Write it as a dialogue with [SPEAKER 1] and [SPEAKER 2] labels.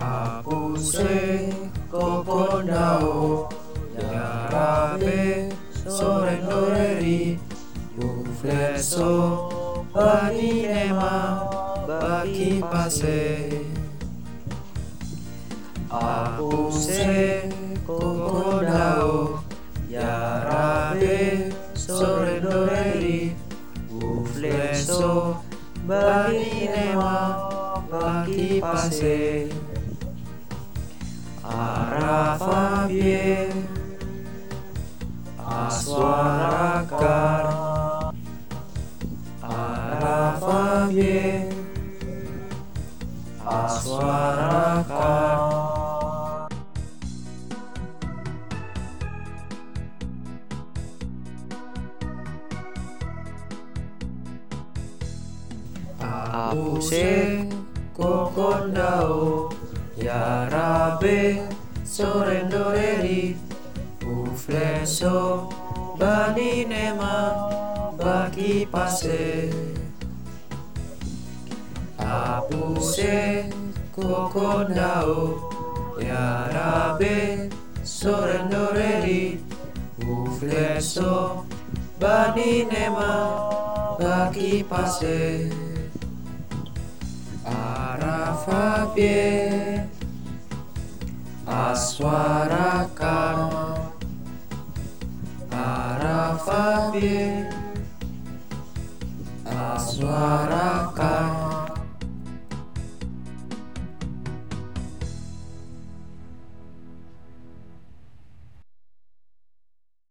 [SPEAKER 1] Apuse kokondao Yarabe sore noreri Ufleso bani nema baki pase Apuse kokondao blesso, barinema, baki pase, arafa bien, aswarakar, arafa bien, aswarakar. Apuse kokondao Yarabe sorendoreri Ufleso bani nema baki pase. Apuse kokondao Yarabe sorendoreri Ufleso bani nema baki pase Fabie, Aswaracama, Arafabie, Aswaracama.